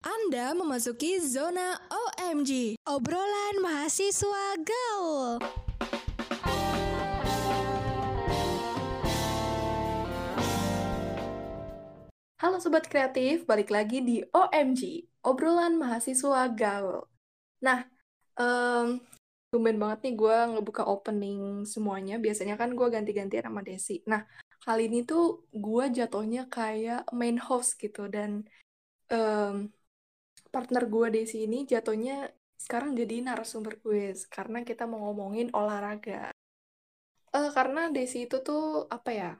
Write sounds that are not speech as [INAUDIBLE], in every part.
Anda memasuki zona OMG, obrolan mahasiswa gaul. Halo Sobat Kreatif, balik lagi di OMG, obrolan mahasiswa gaul. Nah, um, tumben banget nih gue ngebuka opening semuanya. Biasanya kan gue ganti-gantian sama Desi. Nah, kali ini tuh gue jatuhnya kayak main host gitu. Dan um, partner gue Desi ini jatuhnya sekarang jadi narasumber gue. Karena kita mau ngomongin olahraga. Uh, karena Desi itu tuh, apa ya,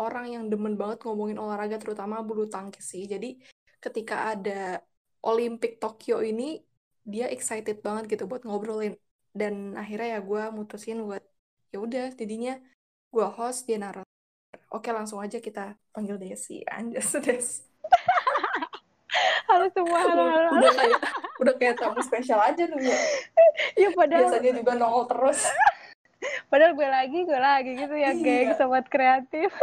orang yang demen banget ngomongin olahraga terutama bulu tangkis sih. Jadi ketika ada Olimpik Tokyo ini dia excited banget gitu buat ngobrolin dan akhirnya ya gue mutusin buat ya udah jadinya gue host dia narasumber. Oke langsung aja kita panggil Desi [LAUGHS] Anjas Des. Halo semua halo halo, Udah kayak udah kayak tamu spesial aja dulu ya. [LAUGHS] ya padahal Biasanya juga nongol terus. [LAUGHS] padahal gue lagi gue lagi gitu ya Iya. geng sobat kreatif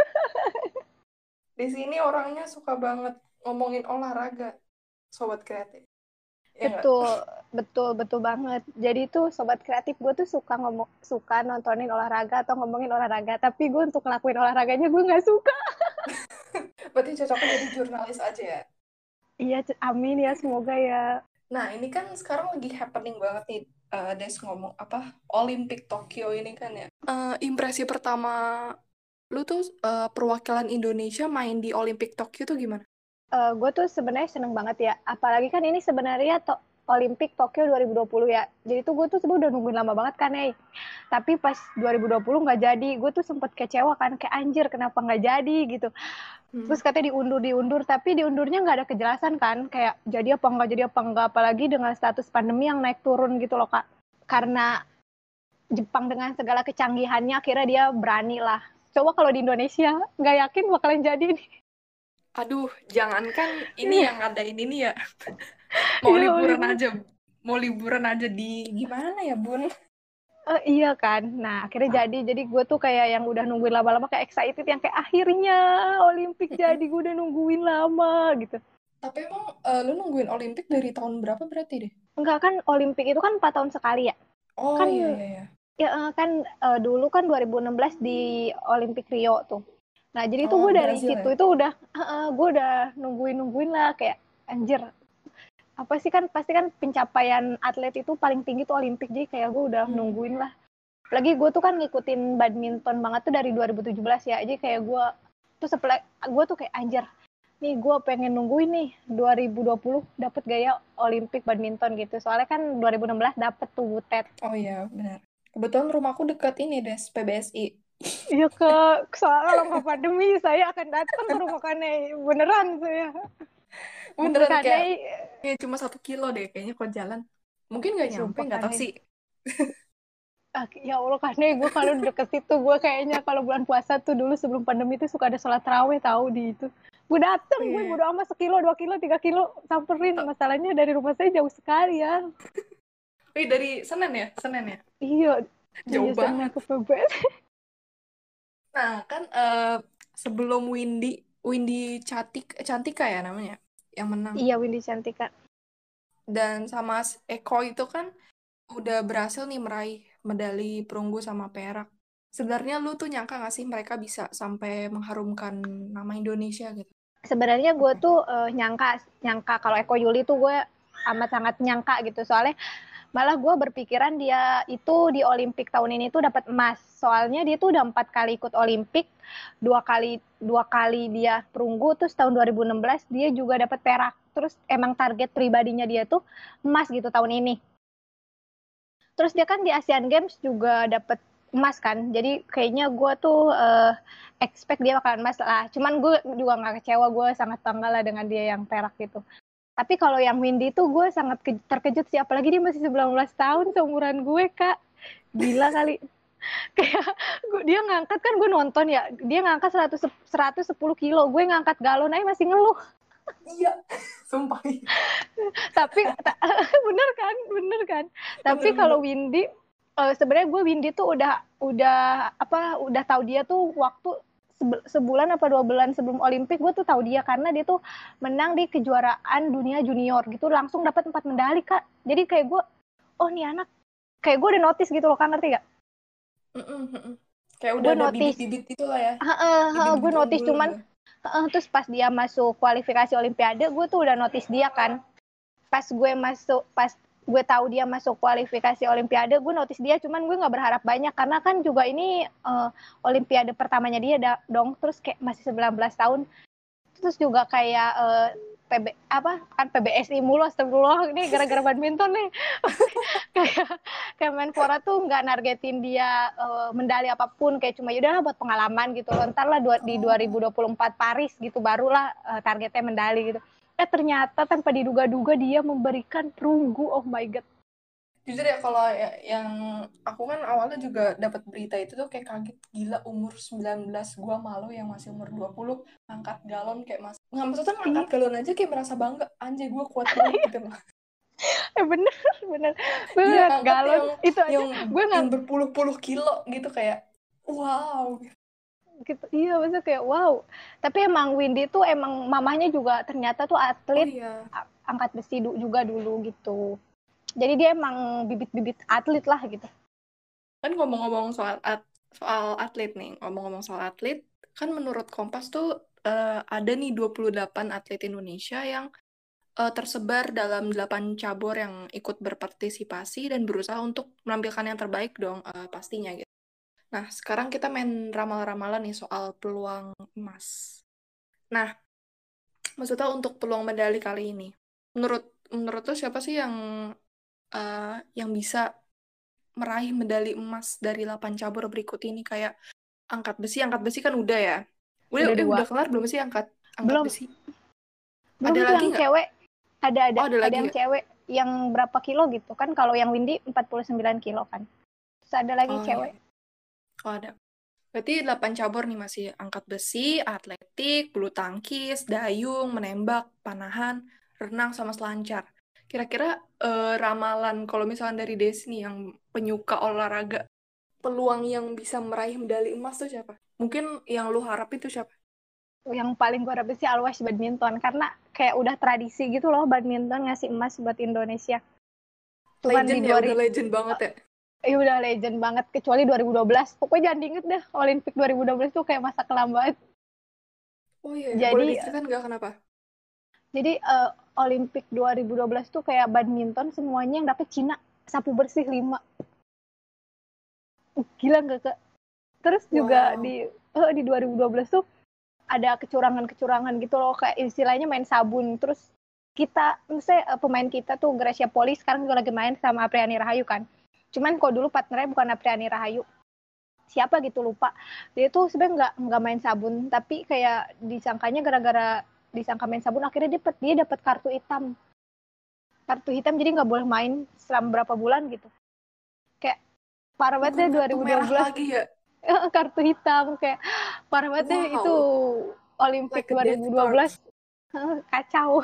[LAUGHS] Di sini orangnya suka banget ngomongin olahraga, sobat kreatif. Ya betul betul betul banget jadi tuh sobat kreatif gue tuh suka ngomong suka nontonin olahraga atau ngomongin olahraga tapi gue untuk ngelakuin olahraganya gue nggak suka Berarti cocoknya jadi jurnalis aja ya. Iya amin ya semoga ya Nah, ini kan sekarang lagi happening banget nih, eh, Des ngomong apa, Olimpik Tokyo ini kan ya. Eh, impresi pertama lu tuh eh, perwakilan Indonesia main di Olimpik Tokyo tuh gimana? Eh, gue tuh sebenarnya seneng banget ya apalagi kan ini sebenarnya to Olimpik Tokyo 2020 ya jadi tuh gue tuh sebenarnya udah nungguin lama banget kan eh tapi pas 2020 nggak jadi gue tuh sempet kecewa kan kayak anjir kenapa nggak jadi gitu Hmm. Terus katanya diundur diundur, tapi diundurnya nggak ada kejelasan kan, kayak jadi apa nggak jadi apa nggak, apalagi dengan status pandemi yang naik turun gitu loh kak. Karena Jepang dengan segala kecanggihannya akhirnya dia berani lah. Coba kalau di Indonesia nggak yakin bakalan jadi nih. Aduh, jangankan ini yang ngadain ini ya. [LAUGHS] Mau Iya, liburan iya. aja, mau liburan aja di gimana ya, Bun? Eh, iya kan, nah akhirnya jadi, jadi gue tuh kayak yang udah nungguin lama-lama kayak excited yang kayak akhirnya Olimpik jadi, gue udah nungguin lama gitu. Tapi emang eh, lu nungguin Olimpik dari tahun berapa berarti deh? Enggak kan Olimpik itu kan 4 tahun sekali ya. Oh Kan- iya iya iya. Ya eh, kan eh, dulu kan 2016 di Olimpik Rio tuh. Nah jadi tuh Oh, gue dari situ ya? itu udah, eh, gue udah nungguin nungguin lah kayak anjir. Apa sih kan pasti kan pencapaian atlet itu paling tinggi tuh Olimpik jadi kayak gue udah Hmm. nungguin lah. Lagi gue tuh kan ngikutin badminton banget tuh dari 2017 ya. Jadi kayak gue tuh sepelah gue tuh kayak anjir. Nih gue pengen nungguin nih 2020 dapet gaya Olimpik badminton gitu. Soalnya kan 2016 dapet tuh butet. Oh iya, benar. Kebetulan rumahku dekat ini, Des, PBSI. Iya ke soalnya kalau nggak pandemi saya akan datang ke rumah Kane beneran saya. Beneran Kane kayak kayak cuma satu kilo deh kayaknya kalau jalan. Mungkin nggak nyampe, nggak tahu sih. ah, ya Allah Kane gue kalau deket situ gue kayaknya kalau bulan puasa tuh dulu sebelum pandemi tuh suka ada sholat raweh tahu di itu. Gue dateng Oh, gue iya. bodo amat sekilo dua kilo tiga kilo samperin masalahnya dari rumah saya jauh sekali ya. Wih, dari Senen ya? Senen ya? Iya. Jauh iya, sama banget. ke PBS. Nah, kan eh, sebelum Windy, Windy Cantik, Cantika ya namanya, yang menang. Iya Windy Cantika. Dan sama Eko itu kan udah berhasil nih meraih medali perunggu sama perak. Sebenarnya lu tuh nyangka gak sih mereka bisa sampai mengharumkan nama Indonesia gitu? sebenarnya gue tuh eh, nyangka nyangka kalau Eko Yuli tuh gue amat sangat nyangka gitu soalnya malah gue berpikiran dia itu di Olimpik tahun ini tuh dapat emas soalnya dia tuh udah empat kali ikut Olimpik dua kali dua kali dia perunggu terus tahun 2016 dia juga dapat perak terus emang target pribadinya dia tuh emas gitu tahun ini terus dia kan di Asian Games juga dapat emas kan jadi kayaknya gue tuh eh, expect dia bakalan emas lah. Cuman gue juga nggak kecewa, gue sangat bangga lah dengan dia yang perak gitu. Tapi kalau yang Windy tuh gue sangat ke- terkejut sih, apalagi dia masih 19 tahun seumuran gue kak. Gila kali. [LAUGHS] Kayak gue- dia ngangkat kan gue nonton ya, dia ngangkat 100, 110 kilo, gue ngangkat galon aja masih ngeluh. Iya, [LAUGHS] sumpah. Tapi ta- [LAUGHS] bener kan, bener kan. Tapi kalau Windy, eh, sebenarnya gue Windy tuh udah udah apa udah tahu dia tuh waktu sebulan apa dua bulan sebelum Olimpik gue tuh tahu dia karena dia tuh menang di kejuaraan dunia junior gitu. Langsung dapat empat medali kak. Jadi kayak gue oh nih anak. Kayak gue udah notice gitu loh kan ngerti gak? Mm -mm, kayak udah gua ada bibit-bibit gitu lah ya. Heeh, gue notice cuman uh, terus pas dia masuk kualifikasi olimpiade gue tuh udah notice dia kan. Pas gue masuk pas gue tahu dia masuk kualifikasi olimpiade gue notice dia cuman gue nggak berharap banyak karena kan juga ini uh, olimpiade pertamanya dia da- dong terus kayak masih 19 tahun. Terus juga kayak uh, PB apa kan PBSI mulu astagfirullah ini gara-gara badminton nih. [LAUGHS] Kayak kayak tuh nggak nargetin dia uh, medali apa pun kayak cuma yaudah buat pengalaman gitu loh. Ntar lah di 2024 Paris gitu barulah uh, targetnya medali gitu eh ternyata tanpa diduga-duga dia memberikan perunggu. Oh my god. Jujur ya kalau ya, yang aku kan awalnya juga dapat berita itu tuh kayak kaget. Gila umur 19 gua malu yang masih umur 20 angkat galon kayak mas. Nggak maksudnya ngangkat iya. galon aja kayak merasa bangga. Anjay gua kuat banget [LAUGHS] gitu loh eh bener bener. Gue iya, galon yang, itu aja. yang, gue yang berpuluh-puluh kilo gitu kayak wow gitu. Iya maksudnya kayak wow. Tapi emang Windy tuh emang mamanya juga ternyata tuh atlet oh, iya. angkat besi juga dulu gitu. Jadi dia emang bibit-bibit atlet lah gitu. Kan ngomong-ngomong soal at soal atlet nih ngomong-ngomong soal atlet kan menurut Kompas tuh uh, ada nih 28 atlet Indonesia yang uh, tersebar dalam 8 cabur yang ikut berpartisipasi dan berusaha untuk menampilkan yang terbaik dong uh, pastinya gitu Nah, sekarang kita main ramal-ramalan nih soal peluang emas. Nah, maksudnya untuk peluang medali kali ini, menurut menurut tuh siapa sih yang uh, yang bisa meraih medali emas dari 8 cabur berikut ini kayak angkat besi, angkat besi kan udah ya. Udah udah, eh, udah kelar belum sih angkat angkat belum. besi? Belum ada lagi yang cewek. Ada ada oh, ada, ada yang cewek yang berapa kilo gitu kan kalau yang Windy 49 kilo kan. Terus ada lagi oh, cewek. Iya. Oh, ada. Berarti 8 cabur nih masih angkat besi, atletik, bulu tangkis, dayung, menembak, panahan, renang, sama selancar. Kira-kira uh, ramalan kalau misalnya dari Desi nih yang penyuka olahraga, peluang yang bisa meraih medali emas tuh siapa? Mungkin yang lu harap itu siapa? Yang paling gue harap sih always badminton karena kayak udah tradisi gitu loh badminton ngasih emas buat Indonesia. Cuman legend ya, udah legend banget ya. Iya udah legend banget kecuali 2012. Pokoknya jangan diinget deh Olimpik 2012 tuh kayak masa kelam banget. Oh iya, jadi boleh kan nggak kenapa? Jadi uh, Olimpik 2012 tuh kayak badminton semuanya yang dapet Cina sapu bersih 5. Gila nggak kak? Terus juga wow. di uh, di 2012 tuh ada kecurangan-kecurangan gitu loh kayak istilahnya main sabun terus kita misalnya uh, pemain kita tuh Gracia Poli sekarang juga lagi main sama Apriani Rahayu kan cuman kok dulu partnernya bukan Apriani Rahayu. Siapa gitu lupa. Dia tuh sebenarnya nggak nggak main sabun tapi kayak disangkanya gara-gara disangka main sabun akhirnya dia dapat dia dapat kartu hitam. Kartu hitam jadi nggak boleh main selama berapa bulan gitu. Kayak parah banget deh 2012 lagi ya? [LAUGHS] Kartu hitam kayak parah banget wow. deh itu Olimpik like 2012 kacau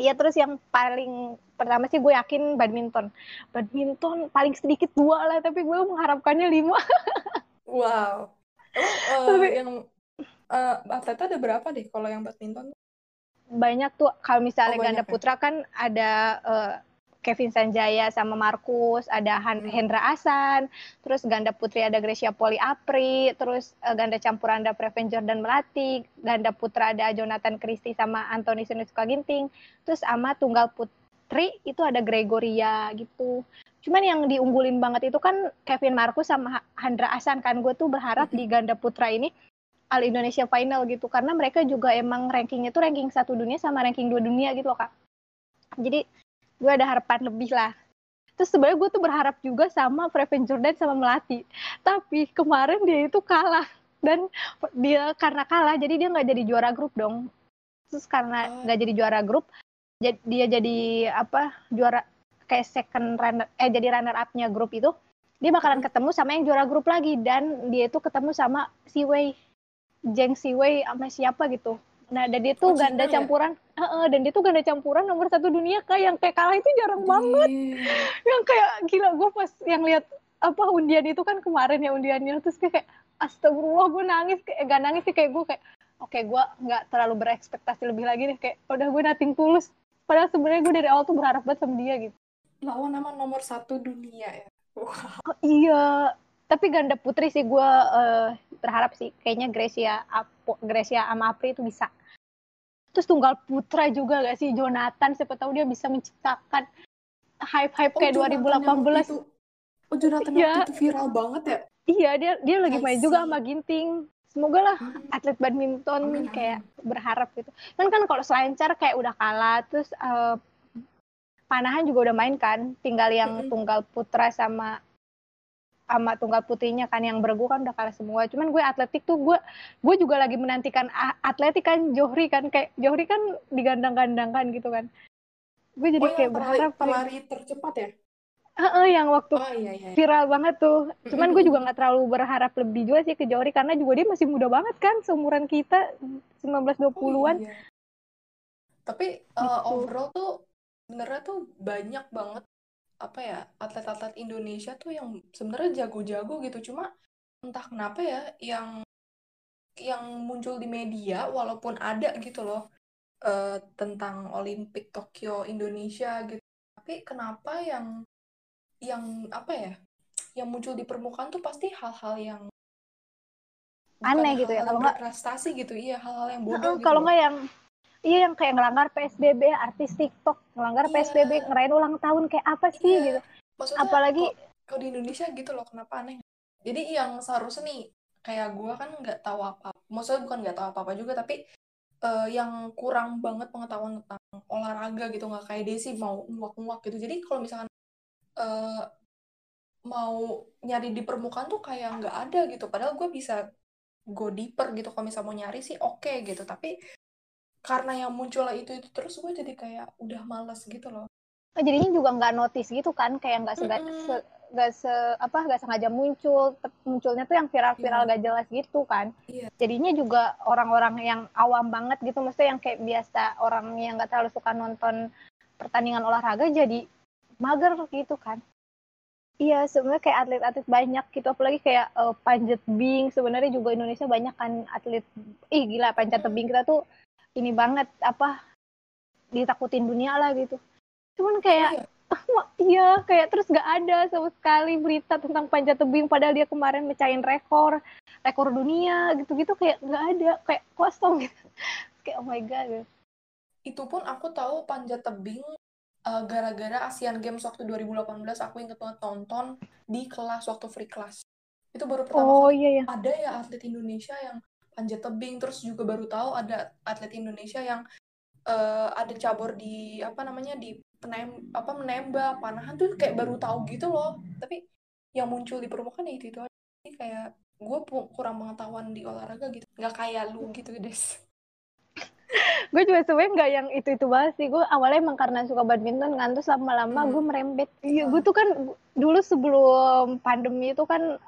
Iya terus yang paling pertama sih gue yakin badminton. Badminton paling sedikit dua lah, tapi gue mengharapkannya lima. [LAUGHS] wow. Emang uh, tapi, yang uh, atletnya ada berapa deh kalau yang badminton? Banyak tuh. Kalau misalnya oh, ganda ya? putra kan ada uh, Kevin Sanjaya sama Markus, ada Han hmm. Hendra Asan, terus ganda putri ada Gracia Poli Apri, terus uh, ganda campuran ada Preven Jordan Melati, ganda putra ada Jonathan Christie sama Anthony Sinusuka Ginting, terus sama tunggal putri itu ada Gregoria gitu. Cuman yang diunggulin banget itu kan Kevin Marcus sama Hendra Asan kan, gue tuh berharap di ganda putra ini All Indonesia Final gitu karena mereka juga emang rankingnya tuh ranking satu dunia sama ranking dua dunia gitu loh kak. Jadi gue ada harapan lebih lah. Terus sebenarnya gue tuh berharap juga sama Preven Jordan sama Melati. Tapi kemarin dia itu kalah. Dan dia karena kalah jadi dia nggak jadi juara grup dong. Terus karena oh. nggak oh. jadi juara grup dia jadi apa juara kayak second runner eh jadi runner upnya grup itu dia bakalan ketemu sama yang juara grup lagi. Dan dia itu ketemu sama Siwei Jeng Siwei sama siapa gitu Nah, dan dia tuh oh, ganda Cina, campuran, ya? uh, dan dia tuh ganda campuran nomor satu dunia kak. Yang kayak kalah itu jarang banget. Yang kayak gila gue pas yang lihat apa undian itu kan kemarin ya undiannya. Terus kayak astagfirullah gue nangis. Kayak gak nangis sih kayak gue kayak oke okay, gue nggak terlalu berekspektasi lebih lagi nih. Kayak udah gue nating tulus. Padahal sebenarnya gue dari awal tuh berharap banget sama dia gitu. Lawan nama nomor satu dunia ya. Wow. oh, iya. Tapi ganda putri sih gue uh, berharap sih. Kayaknya Gracia Apo, Gracia sama Apri itu bisa terus tunggal putra juga gak sih? Jonathan siapa tahu dia bisa menciptakan hype-hype kayak oh, 2018 itu, oh Jonathan ya. itu viral banget ya? Iya dia dia lagi main juga sama Ginting. Semoga lah hmm. atlet badminton amin, kayak berharap gitu. Kan kan kalau selancar kayak udah kalah terus uh, panahan juga udah main kan? Tinggal yang hmm. tunggal putra sama sama tunggal putrinya kan yang bergu kan udah kalah semua cuman gue atletik tuh gue gue juga lagi menantikan atletik kan Johri kan kayak Johri kan digandang-gandangkan gitu kan gue jadi oh, kayak berharap pelari tercepat ya Uh, uh, yang waktu oh, iya, iya. viral banget tuh. Cuman gue juga nggak terlalu berharap lebih juga sih ke Johri karena juga dia masih muda banget kan, seumuran kita 19-20-an. Oh, iya. Tapi uh, gitu. overall tuh benernya tuh banyak banget apa ya atlet-atlet Indonesia tuh yang sebenarnya jago-jago gitu. Cuma entah kenapa ya yang yang muncul di media walaupun ada gitu loh uh, tentang Olimpik Tokyo Indonesia gitu. Tapi kenapa yang yang apa ya yang muncul di permukaan tuh pasti hal-hal yang aneh gitu ya kalau nggak prestasi gitu. Iya hal-hal yang bodoh gitu kalau nggak yang iya yang kayak ngelanggar PSBB artis TikTok ngelanggar iya. PSBB ngerayain ulang tahun kayak apa sih iya. gitu. Maksudnya, apalagi kalau di Indonesia gitu loh kenapa aneh? Jadi yang seharusnya nih kayak gue kan nggak tahu apa maksudnya bukan nggak tahu apa apa juga tapi uh, yang kurang banget pengetahuan tentang olahraga gitu nggak kayak Desi mau nguak-nguak gitu. Jadi kalau misalkan uh, mau nyari di permukaan tuh kayak nggak ada gitu. Padahal gue bisa go deeper gitu kalau misalnya mau nyari sih oke okay, gitu. Tapi karena yang muncul itu itu terus gue jadi kayak udah males gitu loh oh, jadinya juga nggak notice gitu kan kayak nggak mm -hmm. se nggak se apa nggak sengaja muncul munculnya tuh yang viral-viral yeah. gak jelas gitu kan yeah. jadinya juga orang-orang yang awam banget gitu maksudnya yang kayak biasa orang yang nggak terlalu suka nonton pertandingan olahraga jadi mager gitu kan Iya, sebenarnya kayak atlet-atlet banyak gitu, apalagi kayak uh, panjat tebing. Sebenarnya juga Indonesia banyak kan atlet. Ih gila, panjat tebing kita tuh ini banget apa ditakutin dunia lah gitu. Cuman kayak oh, iya? Kayak terus gak ada sama sekali berita tentang panjat tebing padahal dia kemarin mecahin rekor rekor dunia gitu-gitu kayak gak ada kayak kosong gitu. [LAUGHS] Kayak oh my god. Gitu. itu pun aku tahu panjat tebing uh, gara-gara Asian Games waktu 2018 aku inget banget nonton di kelas waktu free class. Itu baru pertama oh, kali iya, iya. ada ya atlet Indonesia yang panjat tebing. Terus juga baru tahu ada atlet Indonesia yang uh, ada cabur di apa namanya di penem apa menembak panahan tuh kayak baru tahu gitu loh. Tapi yang muncul di permukaan ya itu itu aja. Jadi kayak gue kurang pengetahuan di olahraga gitu. Nggak kayak lu gitu des. Gue juga sebenarnya nggak yang itu itu banget sih. Gue awalnya emang karena suka badminton kan terus lama-lama hmm. gue merembet. Iya. Gue tuh kan dulu sebelum pandemi itu kan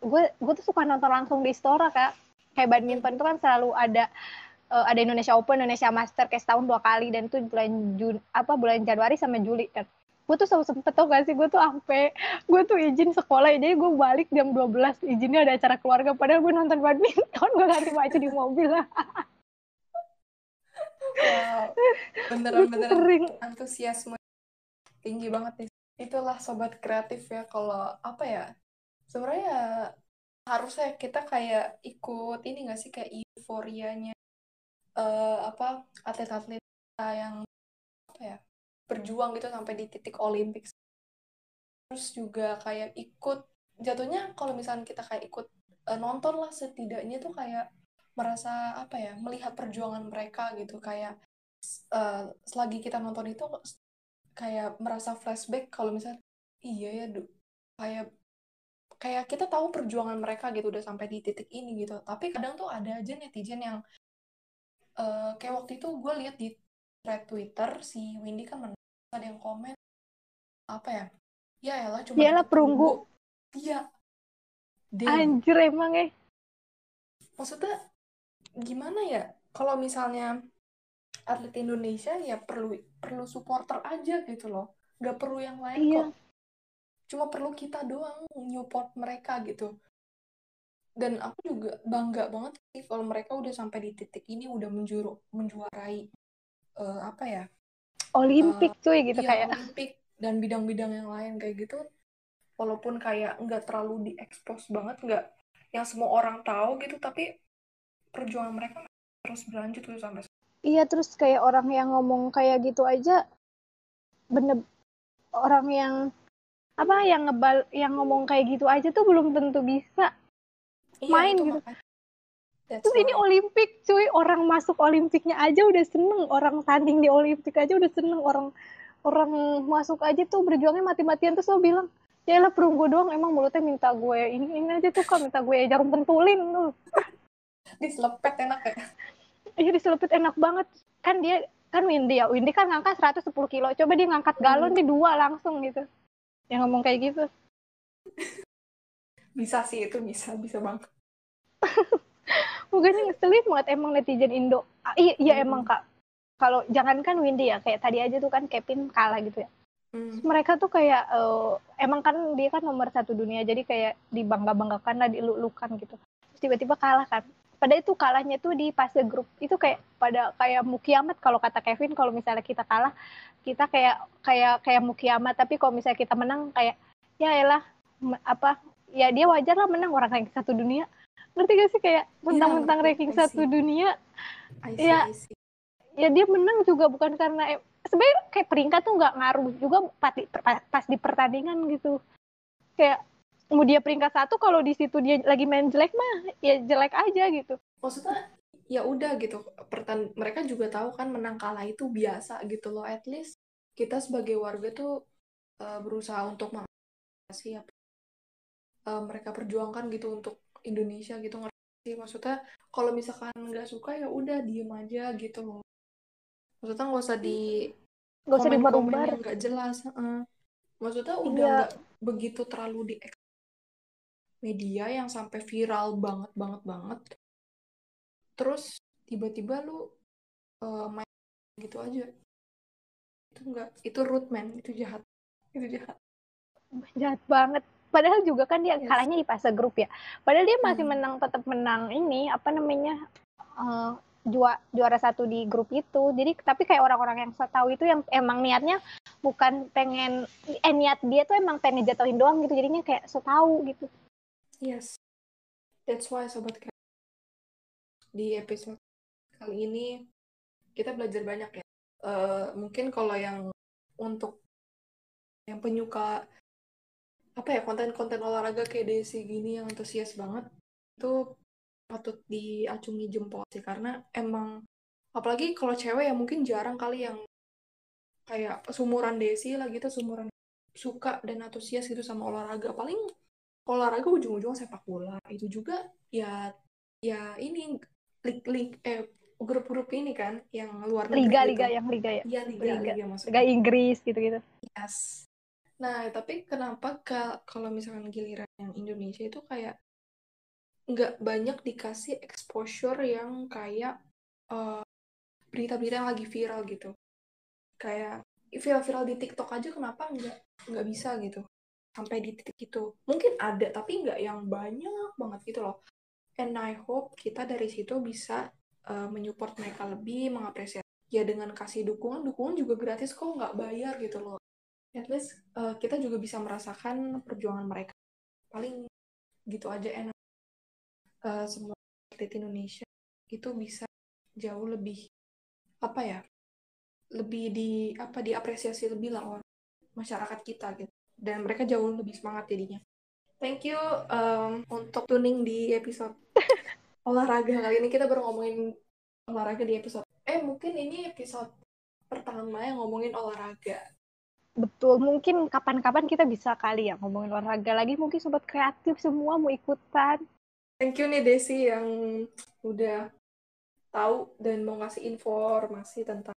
gue gue tuh suka nonton langsung di Istora kak kayak badminton itu kan selalu ada uh, ada Indonesia Open, Indonesia Master kayak setahun dua kali dan itu bulan Jun apa bulan Januari sampai Juli kan. Gue tuh sempet tau gak sih gue tuh sampai gue tuh izin sekolah jadi gue balik jam 12 izinnya ada acara keluarga padahal gue nonton badminton gue ganti baju di mobil lah. [LAUGHS] wow, beneran beneran antusiasme tinggi banget nih. Itulah sobat kreatif ya kalau apa ya sebenarnya harusnya kita kayak ikut ini gak sih kayak euforianya uh, apa atlet-atlet yang apa ya berjuang gitu sampai di titik Olimpik. Terus juga kayak ikut jatuhnya kalau misalnya kita kayak ikut uh, nonton lah setidaknya tuh kayak merasa apa ya melihat perjuangan mereka gitu. Kayak uh, selagi kita nonton itu kayak merasa flashback kalau misalnya iya ya kayak kayak kita tahu perjuangan mereka gitu udah sampai di titik ini gitu. Tapi kadang tuh ada aja netizen yang uh, kayak waktu itu gue lihat di thread Twitter si Windy kan ada yang komen apa ya ya elah cuma lah perunggu. Iya. Anjir emang eh. Maksudnya gimana ya kalau misalnya atlet Indonesia ya perlu perlu supporter aja gitu loh. Nggak perlu yang lain iya. kok cuma perlu kita doang nyupport mereka gitu. Dan aku juga bangga banget sih kalau mereka udah sampai di titik ini udah menjuru menjuarai uh, apa ya Olimpik uh, cuy gitu iya, kayak. Olimpik dan bidang-bidang yang lain kayak gitu. Walaupun kayak nggak terlalu diekspos banget nggak yang semua orang tahu gitu tapi perjuangan mereka terus berlanjut tuh sampai iya terus kayak orang yang ngomong kayak gitu aja bener orang yang apa yang ngebal yang ngomong kayak gitu aja tuh belum tentu bisa iya, main gitu. Terus ini Olimpik, cuy. Orang masuk Olimpiknya aja udah seneng. Orang tanding di Olimpik aja udah seneng. Orang orang masuk aja tuh berjuangnya mati-matian. Terus lo bilang, ya lah perunggu doang. Emang mulutnya minta gue ini ini aja tuh kan minta gue jarum pentulin tuh [LAUGHS] diselepet enak ya? Iya diselepet enak banget. Kan dia kan Windy ya. Windy kan ngangkat 110 kilo. Coba dia ngangkat galon hmm. di dua langsung gitu yang ngomong kayak gitu [LAUGHS] bisa sih itu bisa bisa banget [LAUGHS] bukannya ngeselin banget emang netizen Indo ah, iya iya hmm. emang kak kalau jangankan Windy ya kayak tadi aja tuh kan Kevin kalah gitu ya Hmm. Mereka tuh kayak uh, emang kan dia kan nomor satu dunia jadi kayak dibangga banggakan lah dilulukan gitu. tiba-tiba kalah kan. Pada itu kalahnya tuh di fase grup. Itu kayak pada kayak mukiamat kalau kata Kevin kalau misalnya kita kalah kita kayak kayak kayak mukiamat. Tapi kalau misalnya kita menang kayak ya elah apa ya dia wajar lah menang orang ranking satu dunia. Ngerti gak sih? Kayak iya, mentang-mentang ya, ranking satu dunia see, ya ya dia menang juga bukan karena sebenarnya kayak peringkat tuh nggak ngaruh juga pas di, pas di pertandingan gitu. Kayak mau dia peringkat satu kalau di situ dia lagi main jelek mah ya jelek aja gitu. Maksudnya ya udah gitu. Pertan mereka juga tahu kan menang kalah itu biasa gitu loh. At least kita sebagai warga tuh uh, berusaha untuk mengatasi apa uh, mereka perjuangkan gitu untuk Indonesia gitu ngerti maksudnya kalau misalkan nggak suka ya udah diem aja gitu loh. Maksudnya nggak usah di nggak usah yang nggak jelas uh. maksudnya iya. udah nggak begitu terlalu di media yang sampai viral banget banget banget. Terus tiba-tiba lu uh, main gitu aja. Itu enggak itu root man itu jahat. Itu jahat. Jahat banget. Padahal juga kan dia yes. kalahnya di fase grup ya. Padahal dia masih hmm. menang tetap menang ini apa namanya uh, juara juara satu di grup itu. Jadi tapi kayak orang-orang yang saya tahu itu yang emang niatnya bukan pengen eh niat dia tuh emang pengen jatuhin doang gitu. Jadinya kayak so tahu gitu yes. That's why sobat di episode kali ini kita belajar banyak ya. Uh, mungkin kalau yang untuk yang penyuka apa ya konten-konten olahraga kayak Desi gini yang antusias banget itu patut diacungi jempol sih. Karena emang apalagi kalau cewek ya mungkin jarang kali yang kayak sumuran Desi lah gitu sumuran suka dan antusias gitu sama olahraga. Paling olahraga ujung-ujung sepak bola. Itu juga ya ya ini lig eh grup-grup ini kan yang luar negeri liga gitu. liga yang liga ya? Iya liga liga, liga, liga Inggris gitu gitu yes. Nah tapi kenapa kalau misalkan giliran yang Indonesia itu kayak nggak banyak dikasih exposure yang kayak eh, berita-berita yang lagi viral gitu? Kayak viral-viral di TikTok aja kenapa nggak nggak bisa gitu sampai di titik itu. Mungkin ada tapi nggak yang banyak banget gitu loh. And I hope kita dari situ bisa uh, menyupport mereka lebih mengapresiasi. Ya dengan kasih dukungan dukungan juga gratis kok nggak bayar gitu loh. At least uh, kita juga bisa merasakan perjuangan mereka. Paling gitu aja enak uh, semua atlet Indonesia itu bisa jauh lebih apa ya lebih di apa diapresiasi lebih lah oleh masyarakat kita gitu dan mereka jauh lebih semangat jadinya. Thank you um, untuk tuning di episode [LAUGHS] olahraga kali ini. Kita baru ngomongin olahraga di episode. Eh mungkin ini episode pertama yang ngomongin olahraga. Betul mungkin kapan-kapan kita bisa kali ya ngomongin olahraga lagi. Mungkin sobat kreatif semua mau ikutan. Thank you nih Desi yang udah tahu dan mau ngasih informasi tentang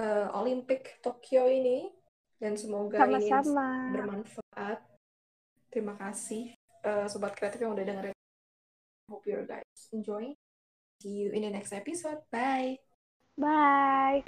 uh, Olimpik Tokyo ini dan semoga Sama -sama. ini bermanfaat. Terima kasih uh, sobat kreatif yang udah dengerin. Hope you guys enjoy. See you in the next episode. Bye. Bye.